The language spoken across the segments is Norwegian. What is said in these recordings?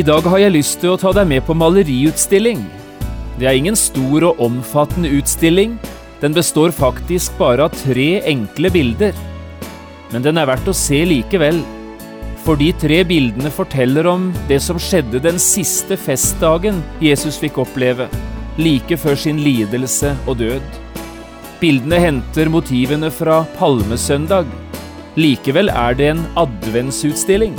I dag har jeg lyst til å ta deg med på maleriutstilling. Det er ingen stor og omfattende utstilling, den består faktisk bare av tre enkle bilder. Men den er verdt å se likevel, for de tre bildene forteller om det som skjedde den siste festdagen Jesus fikk oppleve, like før sin lidelse og død. Bildene henter motivene fra palmesøndag. Likevel er det en adventsutstilling.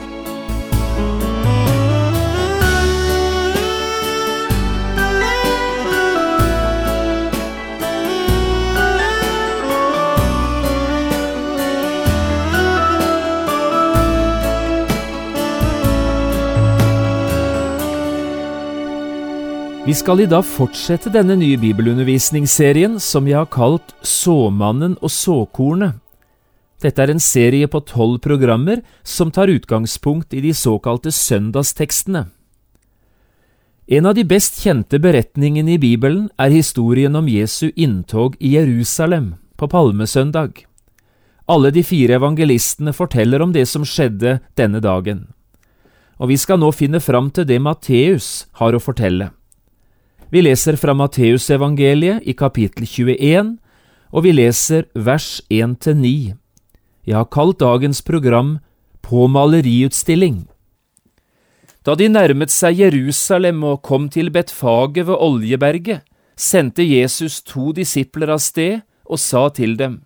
Vi skal i dag fortsette denne nye bibelundervisningsserien som jeg har kalt Såmannen og såkornet. Dette er en serie på tolv programmer som tar utgangspunkt i de såkalte søndagstekstene. En av de best kjente beretningene i Bibelen er historien om Jesu inntog i Jerusalem på palmesøndag. Alle de fire evangelistene forteller om det som skjedde denne dagen. Og vi skal nå finne fram til det Matteus har å fortelle. Vi leser fra Matteusevangeliet i kapittel 21, og vi leser vers 1–9. Jeg har kalt dagens program På maleriutstilling. Da de nærmet seg Jerusalem og kom til Betfaget ved Oljeberget, sendte Jesus to disipler av sted og sa til dem,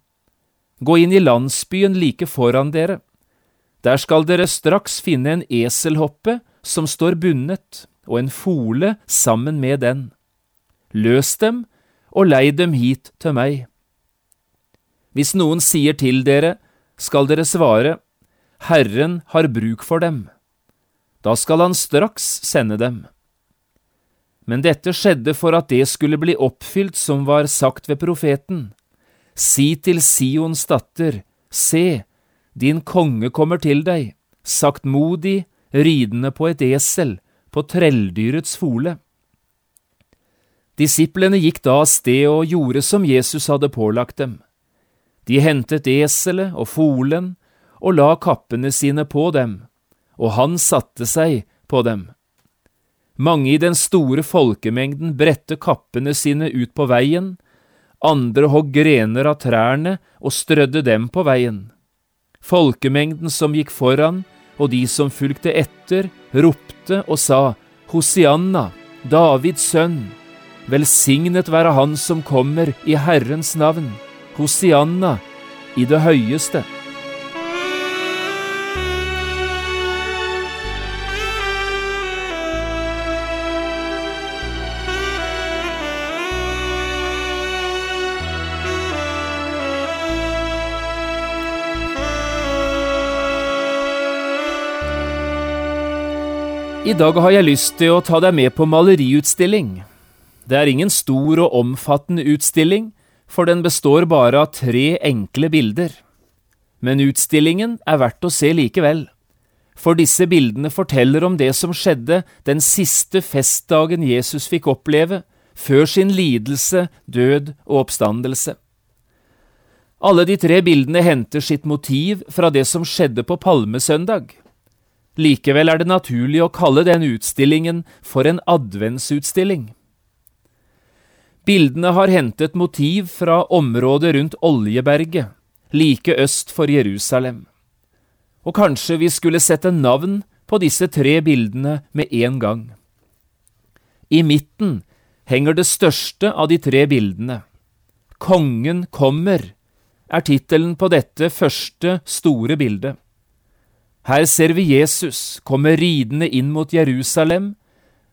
Gå inn i landsbyen like foran dere. Der skal dere straks finne en eselhoppe som står bundet, og en fole sammen med den. Løs dem og lei dem hit til meg. Hvis noen sier til dere, skal dere svare, Herren har bruk for dem. Da skal han straks sende dem. Men dette skjedde for at det skulle bli oppfylt som var sagt ved profeten. Si til Sions datter, se, din konge kommer til deg, saktmodig, ridende på et esel, på trelldyrets fole. Disiplene gikk da av sted og gjorde som Jesus hadde pålagt dem. De hentet eselet og folen og la kappene sine på dem, og han satte seg på dem. Mange i den store folkemengden bredte kappene sine ut på veien, andre hogg grener av trærne og strødde dem på veien. Folkemengden som gikk foran, og de som fulgte etter, ropte og sa, Hosianna, Davids sønn, Velsignet være Han som kommer i Herrens navn, Hosianna, i det høyeste. I dag har jeg lyst til å ta deg med på maleriutstilling. Det er ingen stor og omfattende utstilling, for den består bare av tre enkle bilder. Men utstillingen er verdt å se likevel, for disse bildene forteller om det som skjedde den siste festdagen Jesus fikk oppleve, før sin lidelse, død og oppstandelse. Alle de tre bildene henter sitt motiv fra det som skjedde på palmesøndag. Likevel er det naturlig å kalle den utstillingen for en adventsutstilling. Bildene har hentet motiv fra området rundt Oljeberget, like øst for Jerusalem. Og kanskje vi skulle sette navn på disse tre bildene med en gang. I midten henger det største av de tre bildene. Kongen kommer er tittelen på dette første store bildet. Her ser vi Jesus komme ridende inn mot Jerusalem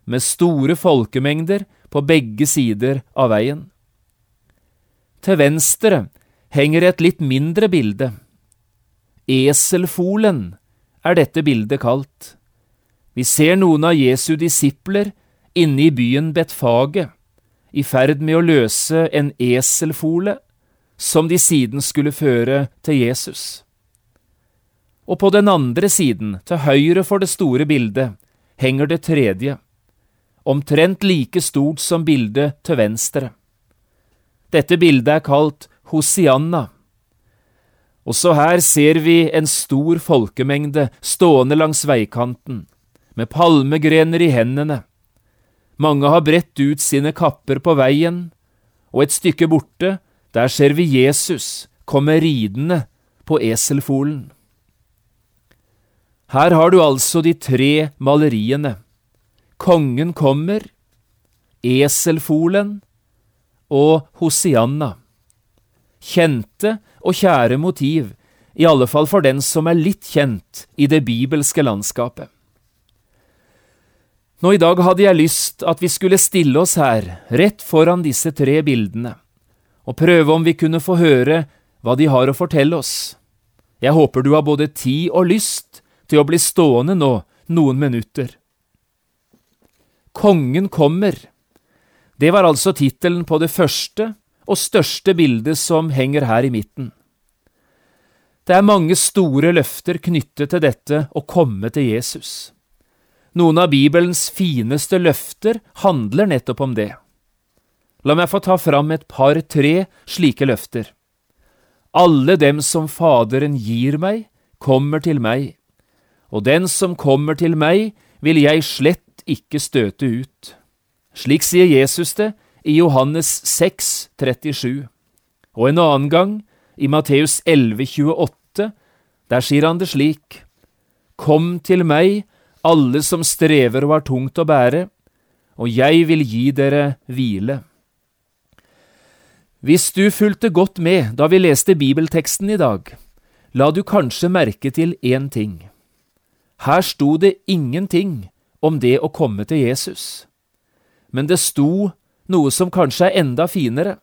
med store folkemengder på begge sider av veien. Til venstre henger et litt mindre bilde. Eselfolen er dette bildet kalt. Vi ser noen av Jesu disipler inne i byen Betfage, i ferd med å løse en eselfole som de siden skulle føre til Jesus. Og på den andre siden, til høyre for det store bildet, henger det tredje, omtrent like stort som bildet til venstre. Dette bildet er kalt Hosianna. Også her ser vi en stor folkemengde stående langs veikanten, med palmegrener i hendene. Mange har bredt ut sine kapper på veien, og et stykke borte, der ser vi Jesus komme ridende på eselfolen. Her har du altså de tre maleriene. Kongen kommer, eselfolen og Hosianna. Kjente og kjære motiv, i alle fall for den som er litt kjent i det bibelske landskapet. Nå i dag hadde jeg lyst at vi skulle stille oss her, rett foran disse tre bildene, og prøve om vi kunne få høre hva de har å fortelle oss. Jeg håper du har både tid og lyst til å bli stående nå noen minutter. Kongen kommer. Det var altså tittelen på det første og største bildet som henger her i midten. Det er mange store løfter knyttet til dette å komme til Jesus. Noen av Bibelens fineste løfter handler nettopp om det. La meg få ta fram et par–tre slike løfter. Alle dem som Faderen gir meg, kommer til meg, og den som kommer til meg, vil jeg slett ikke støte ut. Slik sier Jesus det i Johannes 6, 37. Og en annen gang, i Matteus 11, 28, der sier han det slik, Kom til meg, alle som strever og har tungt å bære, og jeg vil gi dere hvile. Hvis du fulgte godt med da vi leste bibelteksten i dag, la du kanskje merke til én ting. Her sto det ingenting om det å komme til Jesus, men det sto noe som kanskje er enda finere.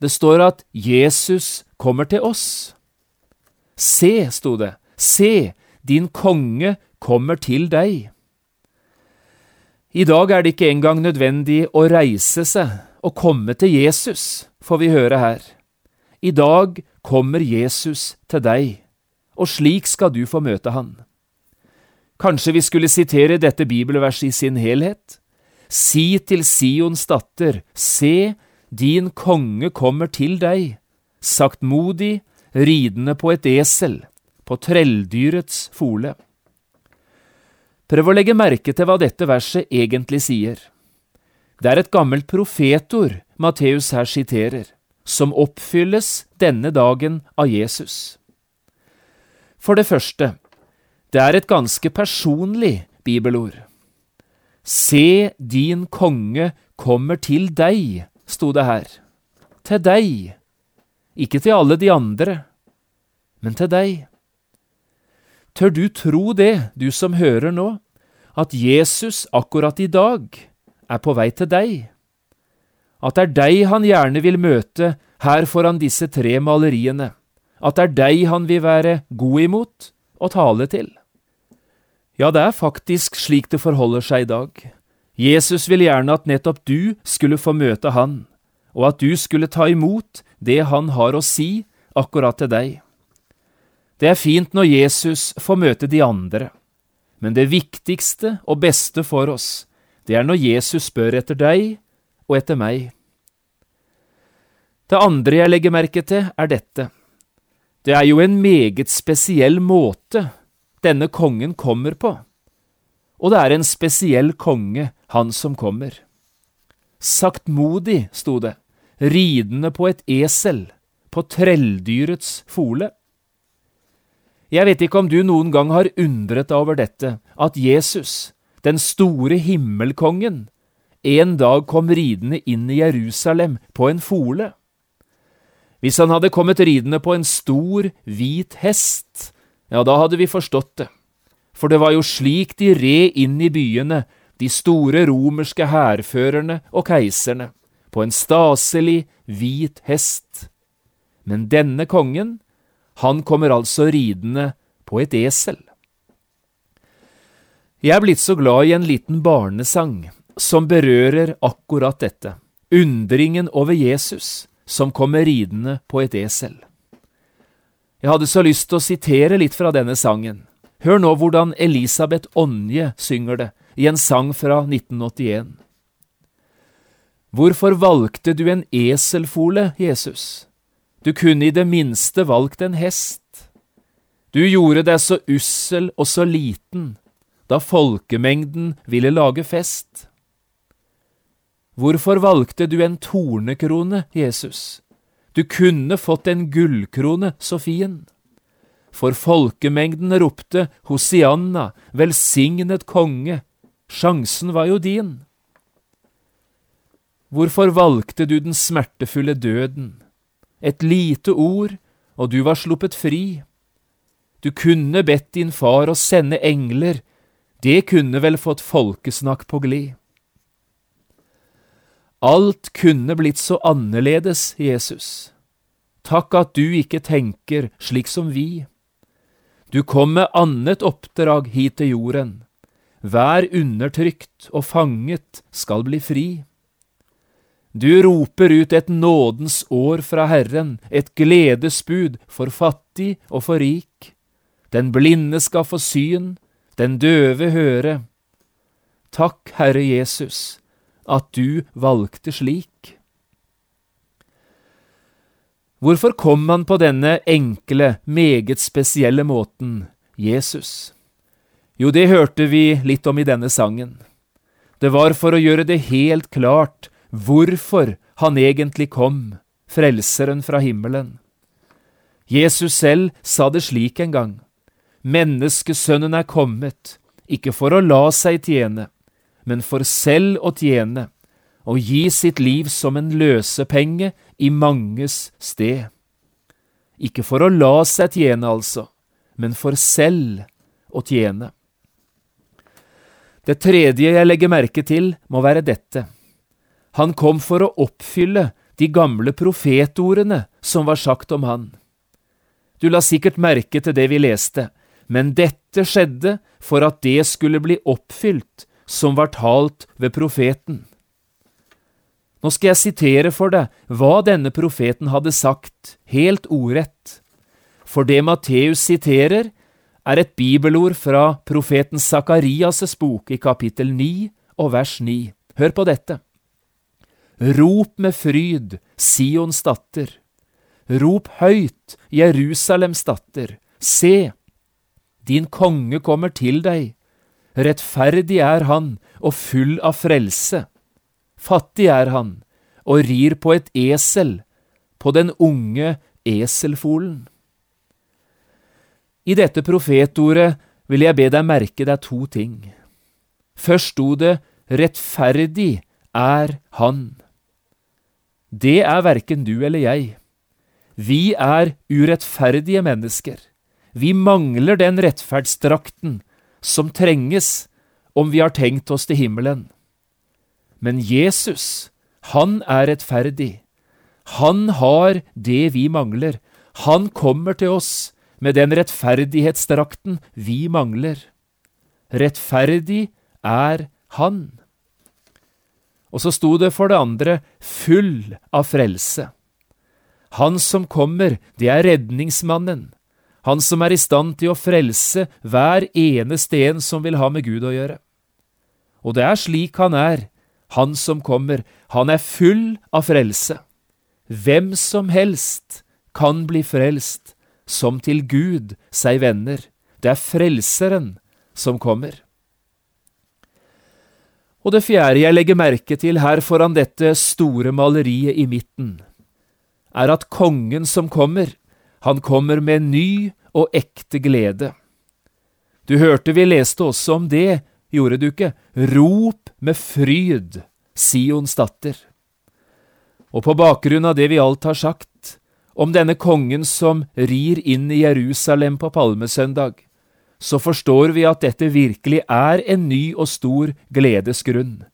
Det står at Jesus kommer til oss. Se, sto det, se, din konge kommer til deg. I dag er det ikke engang nødvendig å reise seg og komme til Jesus, får vi høre her. I dag kommer Jesus til deg, og slik skal du få møte han. Kanskje vi skulle sitere dette bibelverset i sin helhet? Si til Sions datter, se, din konge kommer til deg, saktmodig, ridende på et esel, på trelldyrets fole. Prøv å legge merke til hva dette verset egentlig sier. Det er et gammelt profetord Matteus her siterer, som oppfylles denne dagen av Jesus. For det første, det er et ganske personlig bibelord. Se, din konge kommer til deg, sto det her. Til deg. Ikke til alle de andre, men til deg. Tør du tro det, du som hører nå, at Jesus akkurat i dag er på vei til deg? At det er deg han gjerne vil møte her foran disse tre maleriene? At det er deg han vil være god imot og tale til? Ja, det er faktisk slik det forholder seg i dag. Jesus vil gjerne at nettopp du skulle få møte han, og at du skulle ta imot det han har å si akkurat til deg. Det er fint når Jesus får møte de andre, men det viktigste og beste for oss, det er når Jesus spør etter deg og etter meg. Det andre jeg legger merke til, er dette. Det er jo en meget spesiell måte denne kongen kommer på. Og det er en spesiell konge, han som kommer. Saktmodig, sto det, ridende på et esel, på trelldyrets fole. Jeg vet ikke om du noen gang har undret deg over dette, at Jesus, den store himmelkongen, en dag kom ridende inn i Jerusalem på en fole. Hvis han hadde kommet ridende på en stor, hvit hest, ja, da hadde vi forstått det, for det var jo slik de red inn i byene, de store romerske hærførerne og keiserne, på en staselig, hvit hest. Men denne kongen, han kommer altså ridende på et esel. Jeg er blitt så glad i en liten barnesang som berører akkurat dette, undringen over Jesus som kommer ridende på et esel. Jeg hadde så lyst til å sitere litt fra denne sangen. Hør nå hvordan Elisabeth Onje synger det i en sang fra 1981. Hvorfor valgte du en eselfole, Jesus? Du kunne i det minste valgt en hest. Du gjorde deg så ussel og så liten da folkemengden ville lage fest. Hvorfor valgte du en tornekrone, Jesus? Du kunne fått en gullkrone, Sofien. For folkemengden ropte Hosianna, velsignet konge, sjansen var jo din. Hvorfor valgte du den smertefulle døden? Et lite ord, og du var sluppet fri. Du kunne bedt din far å sende engler det kunne vel fått folkesnakk på glid. Alt kunne blitt så annerledes, Jesus. Takk at du ikke tenker slik som vi. Du kom med annet oppdrag hit til jorden. Hver undertrykt og fanget skal bli fri. Du roper ut et nådens år fra Herren, et gledesbud for fattig og for rik. Den blinde skal få syn, den døve høre. Takk, Herre Jesus, at du valgte slik. Hvorfor kom han på denne enkle, meget spesielle måten, Jesus? Jo, det hørte vi litt om i denne sangen. Det var for å gjøre det helt klart hvorfor han egentlig kom, Frelseren fra himmelen. Jesus selv sa det slik en gang. Menneskesønnen er kommet, ikke for å la seg tjene, men for selv å tjene, og gi sitt liv som en løsepenge i manges sted. Ikke for å la seg tjene, altså, men for selv å tjene. Det tredje jeg legger merke til, må være dette. Han kom for å oppfylle de gamle profetordene som var sagt om han. Du la sikkert merke til det vi leste, men dette skjedde for at det skulle bli oppfylt som var talt ved profeten. Nå skal jeg sitere for deg hva denne profeten hadde sagt, helt ordrett. For det Matteus siterer, er et bibelord fra profeten Sakarias' bok i kapittel 9 og vers 9. Hør på dette. Rop med fryd, Sions datter. Rop høyt, Jerusalems datter. Se, din konge kommer til deg. Rettferdig er han og full av frelse. Fattig er han og rir på et esel, på den unge eselfolen. I dette profetordet vil jeg be deg merke deg to ting. Først sto det rettferdig er han. Det er verken du eller jeg. Vi er urettferdige mennesker. Vi mangler den rettferdsdrakten som trenges om vi har tenkt oss til himmelen. Men Jesus, han er rettferdig. Han har det vi mangler. Han kommer til oss med den rettferdighetsdrakten vi mangler. Rettferdig er Han. Og så sto det for det andre full av frelse. Han som kommer, det er redningsmannen, han som er i stand til å frelse hver eneste en som vil ha med Gud å gjøre. Og det er slik han er, han som kommer, han er full av frelse. Hvem som helst kan bli frelst, som til Gud seg venner. Det er Frelseren som kommer. Og det fjerde jeg legger merke til her foran dette store maleriet i midten, er at kongen som kommer, han kommer med ny og ekte glede. Du hørte vi leste også om det, gjorde du ikke? Rop med fryd, Sions datter. Og på bakgrunn av det vi alt har sagt, om denne kongen som rir inn i Jerusalem på palmesøndag, så forstår vi at dette virkelig er en ny og stor gledesgrunn.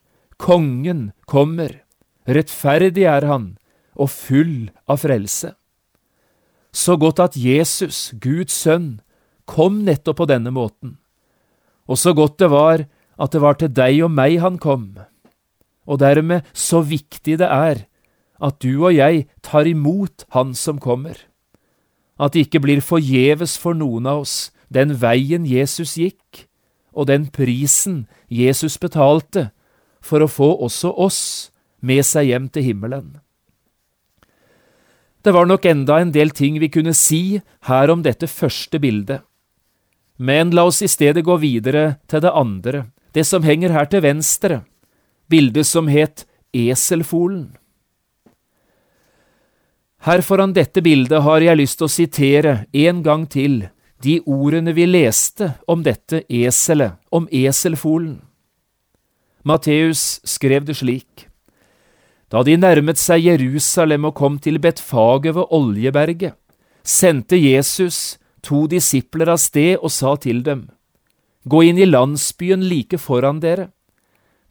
Kongen kommer, rettferdig er han, og full av frelse så godt at Jesus, Guds sønn, kom nettopp på denne måten. og så godt det var at det var til deg og meg han kom, og dermed så viktig det er at du og jeg tar imot Han som kommer, at det ikke blir forgjeves for noen av oss den veien Jesus gikk, og den prisen Jesus betalte for å få også oss med seg hjem til himmelen. Det var nok enda en del ting vi kunne si her om dette første bildet, men la oss i stedet gå videre til det andre, det som henger her til venstre, bildet som het Eselfolen. Her foran dette bildet har jeg lyst til å sitere en gang til de ordene vi leste om dette eselet, om eselfolen. Matteus skrev det slik. Da de nærmet seg Jerusalem og kom til Betfaget ved Oljeberget, sendte Jesus to disipler av sted og sa til dem, Gå inn i landsbyen like foran dere.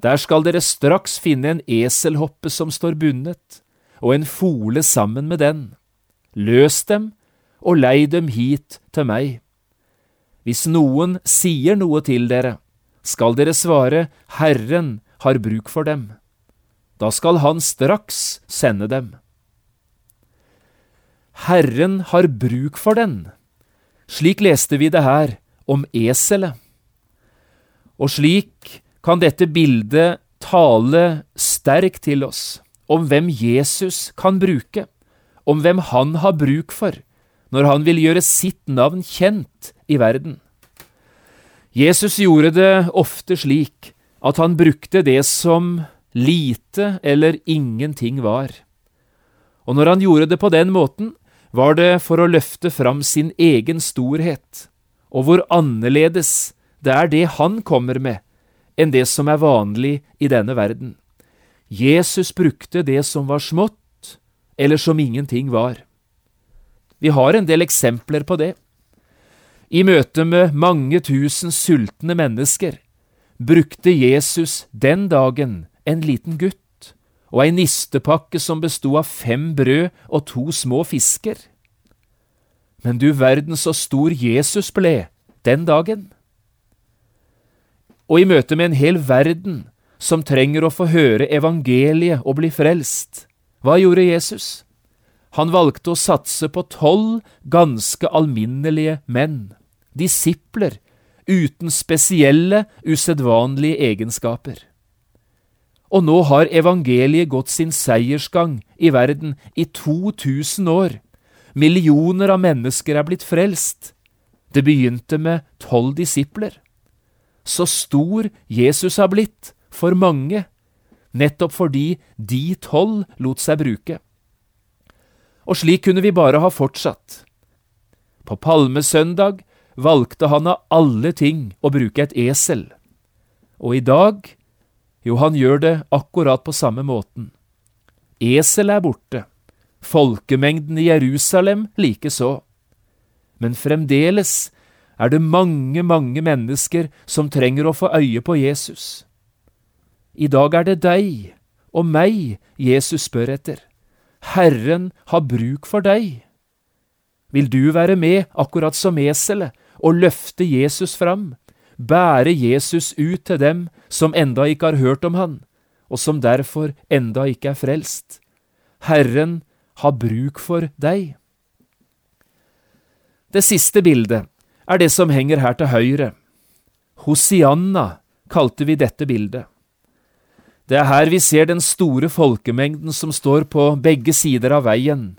Der skal dere straks finne en eselhoppe som står bundet, og en fole sammen med den. Løs dem og lei dem hit til meg. Hvis noen sier noe til dere, skal dere svare Herren har bruk for dem. Da skal han straks sende dem. Herren har bruk for den. Slik leste vi det her om eselet. Og slik kan dette bildet tale sterkt til oss om hvem Jesus kan bruke, om hvem han har bruk for når han vil gjøre sitt navn kjent i verden. Jesus gjorde det ofte slik at han brukte det som lite eller ingenting var. Og når han gjorde det på den måten, var det for å løfte fram sin egen storhet, og hvor annerledes det er det han kommer med, enn det som er vanlig i denne verden. Jesus brukte det som var smått, eller som ingenting var. Vi har en del eksempler på det. I møte med mange tusen sultne mennesker brukte Jesus den dagen en liten gutt og ei nistepakke som besto av fem brød og to små fisker. Men du verden så stor Jesus ble den dagen. Og i møte med en hel verden som trenger å få høre evangeliet og bli frelst, hva gjorde Jesus? Han valgte å satse på tolv ganske alminnelige menn, disipler, uten spesielle, usedvanlige egenskaper. Og nå har evangeliet gått sin seiersgang i verden i 2000 år. Millioner av mennesker er blitt frelst. Det begynte med tolv disipler. Så stor Jesus har blitt for mange, nettopp fordi de tolv lot seg bruke. Og slik kunne vi bare ha fortsatt. På palmesøndag valgte han av alle ting å bruke et esel. Og i dag, jo, han gjør det akkurat på samme måten. Esel er borte, folkemengden i Jerusalem likeså. Men fremdeles er det mange, mange mennesker som trenger å få øye på Jesus. I dag er det deg og meg Jesus spør etter. Herren har bruk for deg. Vil du være med, akkurat som eselet, og løfte Jesus fram, bære Jesus ut til dem som enda ikke har hørt om han, og som derfor enda ikke er frelst? Herren har bruk for deg. Det siste bildet er det som henger her til høyre. Hosianna kalte vi dette bildet. Det er her vi ser den store folkemengden som står på begge sider av veien,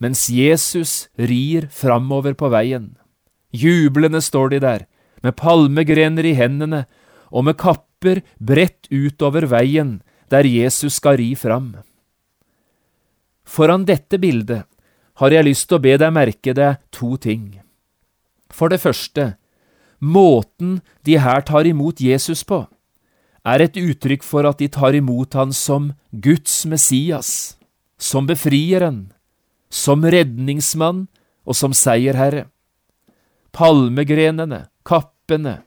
mens Jesus rir framover på veien. Jublende står de der, med palmegrener i hendene og med kapper bredt utover veien der Jesus skal ri fram. Foran dette bildet har jeg lyst til å be deg merke deg to ting. For det første, måten de her tar imot Jesus på er et uttrykk for at de tar imot han som Guds Messias, som befrieren, som redningsmann og som seierherre. Palmegrenene, kappene,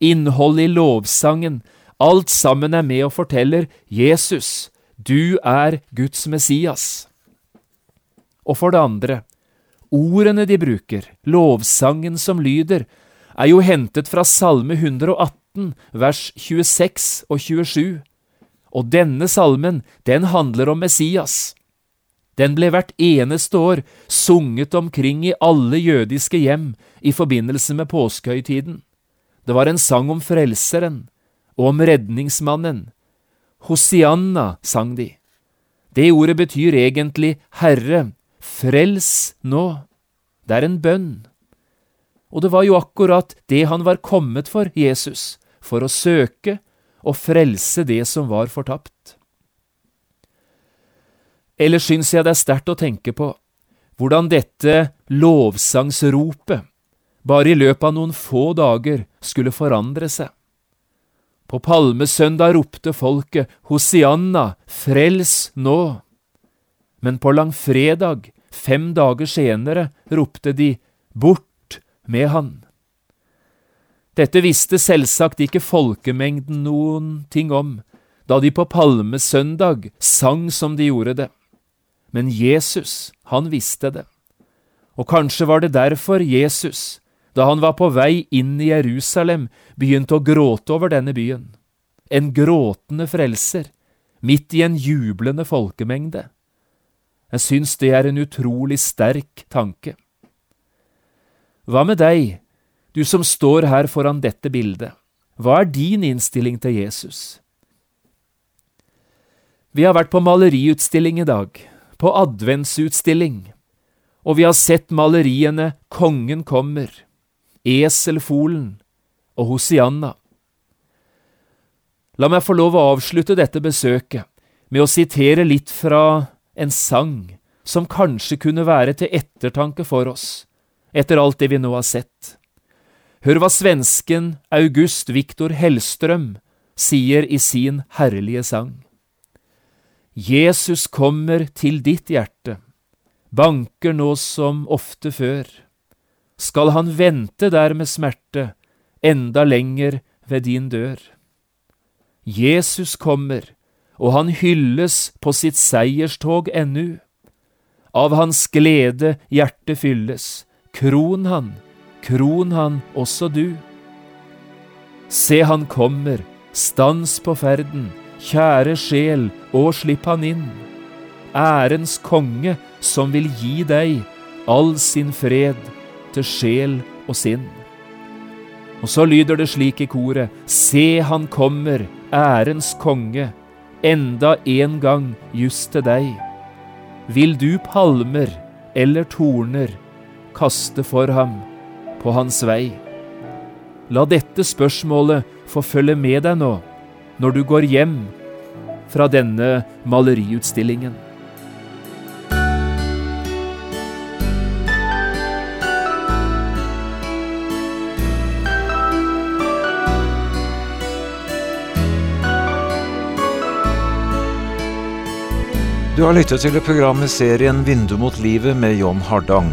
innholdet i lovsangen, alt sammen er med og forteller Jesus, du er Guds Messias. Og for det andre, ordene de bruker, lovsangen som lyder, er jo hentet fra Salme 118 vers 26 og 27. Og denne salmen, den handler om Messias. Den ble hvert eneste år sunget omkring i alle jødiske hjem i forbindelse med påskehøytiden. Det var en sang om Frelseren og om redningsmannen. Hosianna sang de. Det ordet betyr egentlig Herre, frels nå. Det er en bønn. Og det var jo akkurat det han var kommet for, Jesus, for å søke og frelse det som var fortapt. Ellers syns jeg det er sterkt å tenke på hvordan dette lovsangsropet bare i løpet av noen få dager skulle forandre seg. På palmesøndag ropte folket Hosianna, frels nå! Men på langfredag, fem dager senere, ropte de Bort med han! Dette visste selvsagt ikke folkemengden noen ting om, da de på palmesøndag sang som de gjorde det. Men Jesus, han visste det. Og kanskje var det derfor Jesus, da han var på vei inn i Jerusalem, begynte å gråte over denne byen. En gråtende frelser, midt i en jublende folkemengde. Jeg syns det er en utrolig sterk tanke. Hva med deg, du som står her foran dette bildet? Hva er din innstilling til Jesus? Vi har vært på maleriutstilling i dag, på adventsutstilling, og vi har sett maleriene Kongen kommer, Eselfolen og Hosianna. La meg få lov å avslutte dette besøket med å sitere litt fra en sang som kanskje kunne være til ettertanke for oss, etter alt det vi nå har sett. Hør hva svensken August Viktor Hellstrøm sier i sin herlige sang. Jesus kommer til ditt hjerte, banker nå som ofte før skal han vente der med smerte, enda lenger ved din dør. Jesus kommer, og han hylles på sitt seierstog ennu. Av hans glede hjertet fylles, kron han, kron han også du. Se han kommer, stans på ferden, kjære sjel, og slipp han inn. Ærens konge som vil gi deg all sin fred til sjel og sinn. Og så lyder det slik i koret, Se han kommer, ærens konge, enda en gang just til deg. Vil du palmer eller torner kaste for ham på hans vei? La dette spørsmålet få følge med deg nå, når du går hjem fra denne maleriutstillingen. Du har lyttet til programmet serien Vindu mot livet med John Hardang.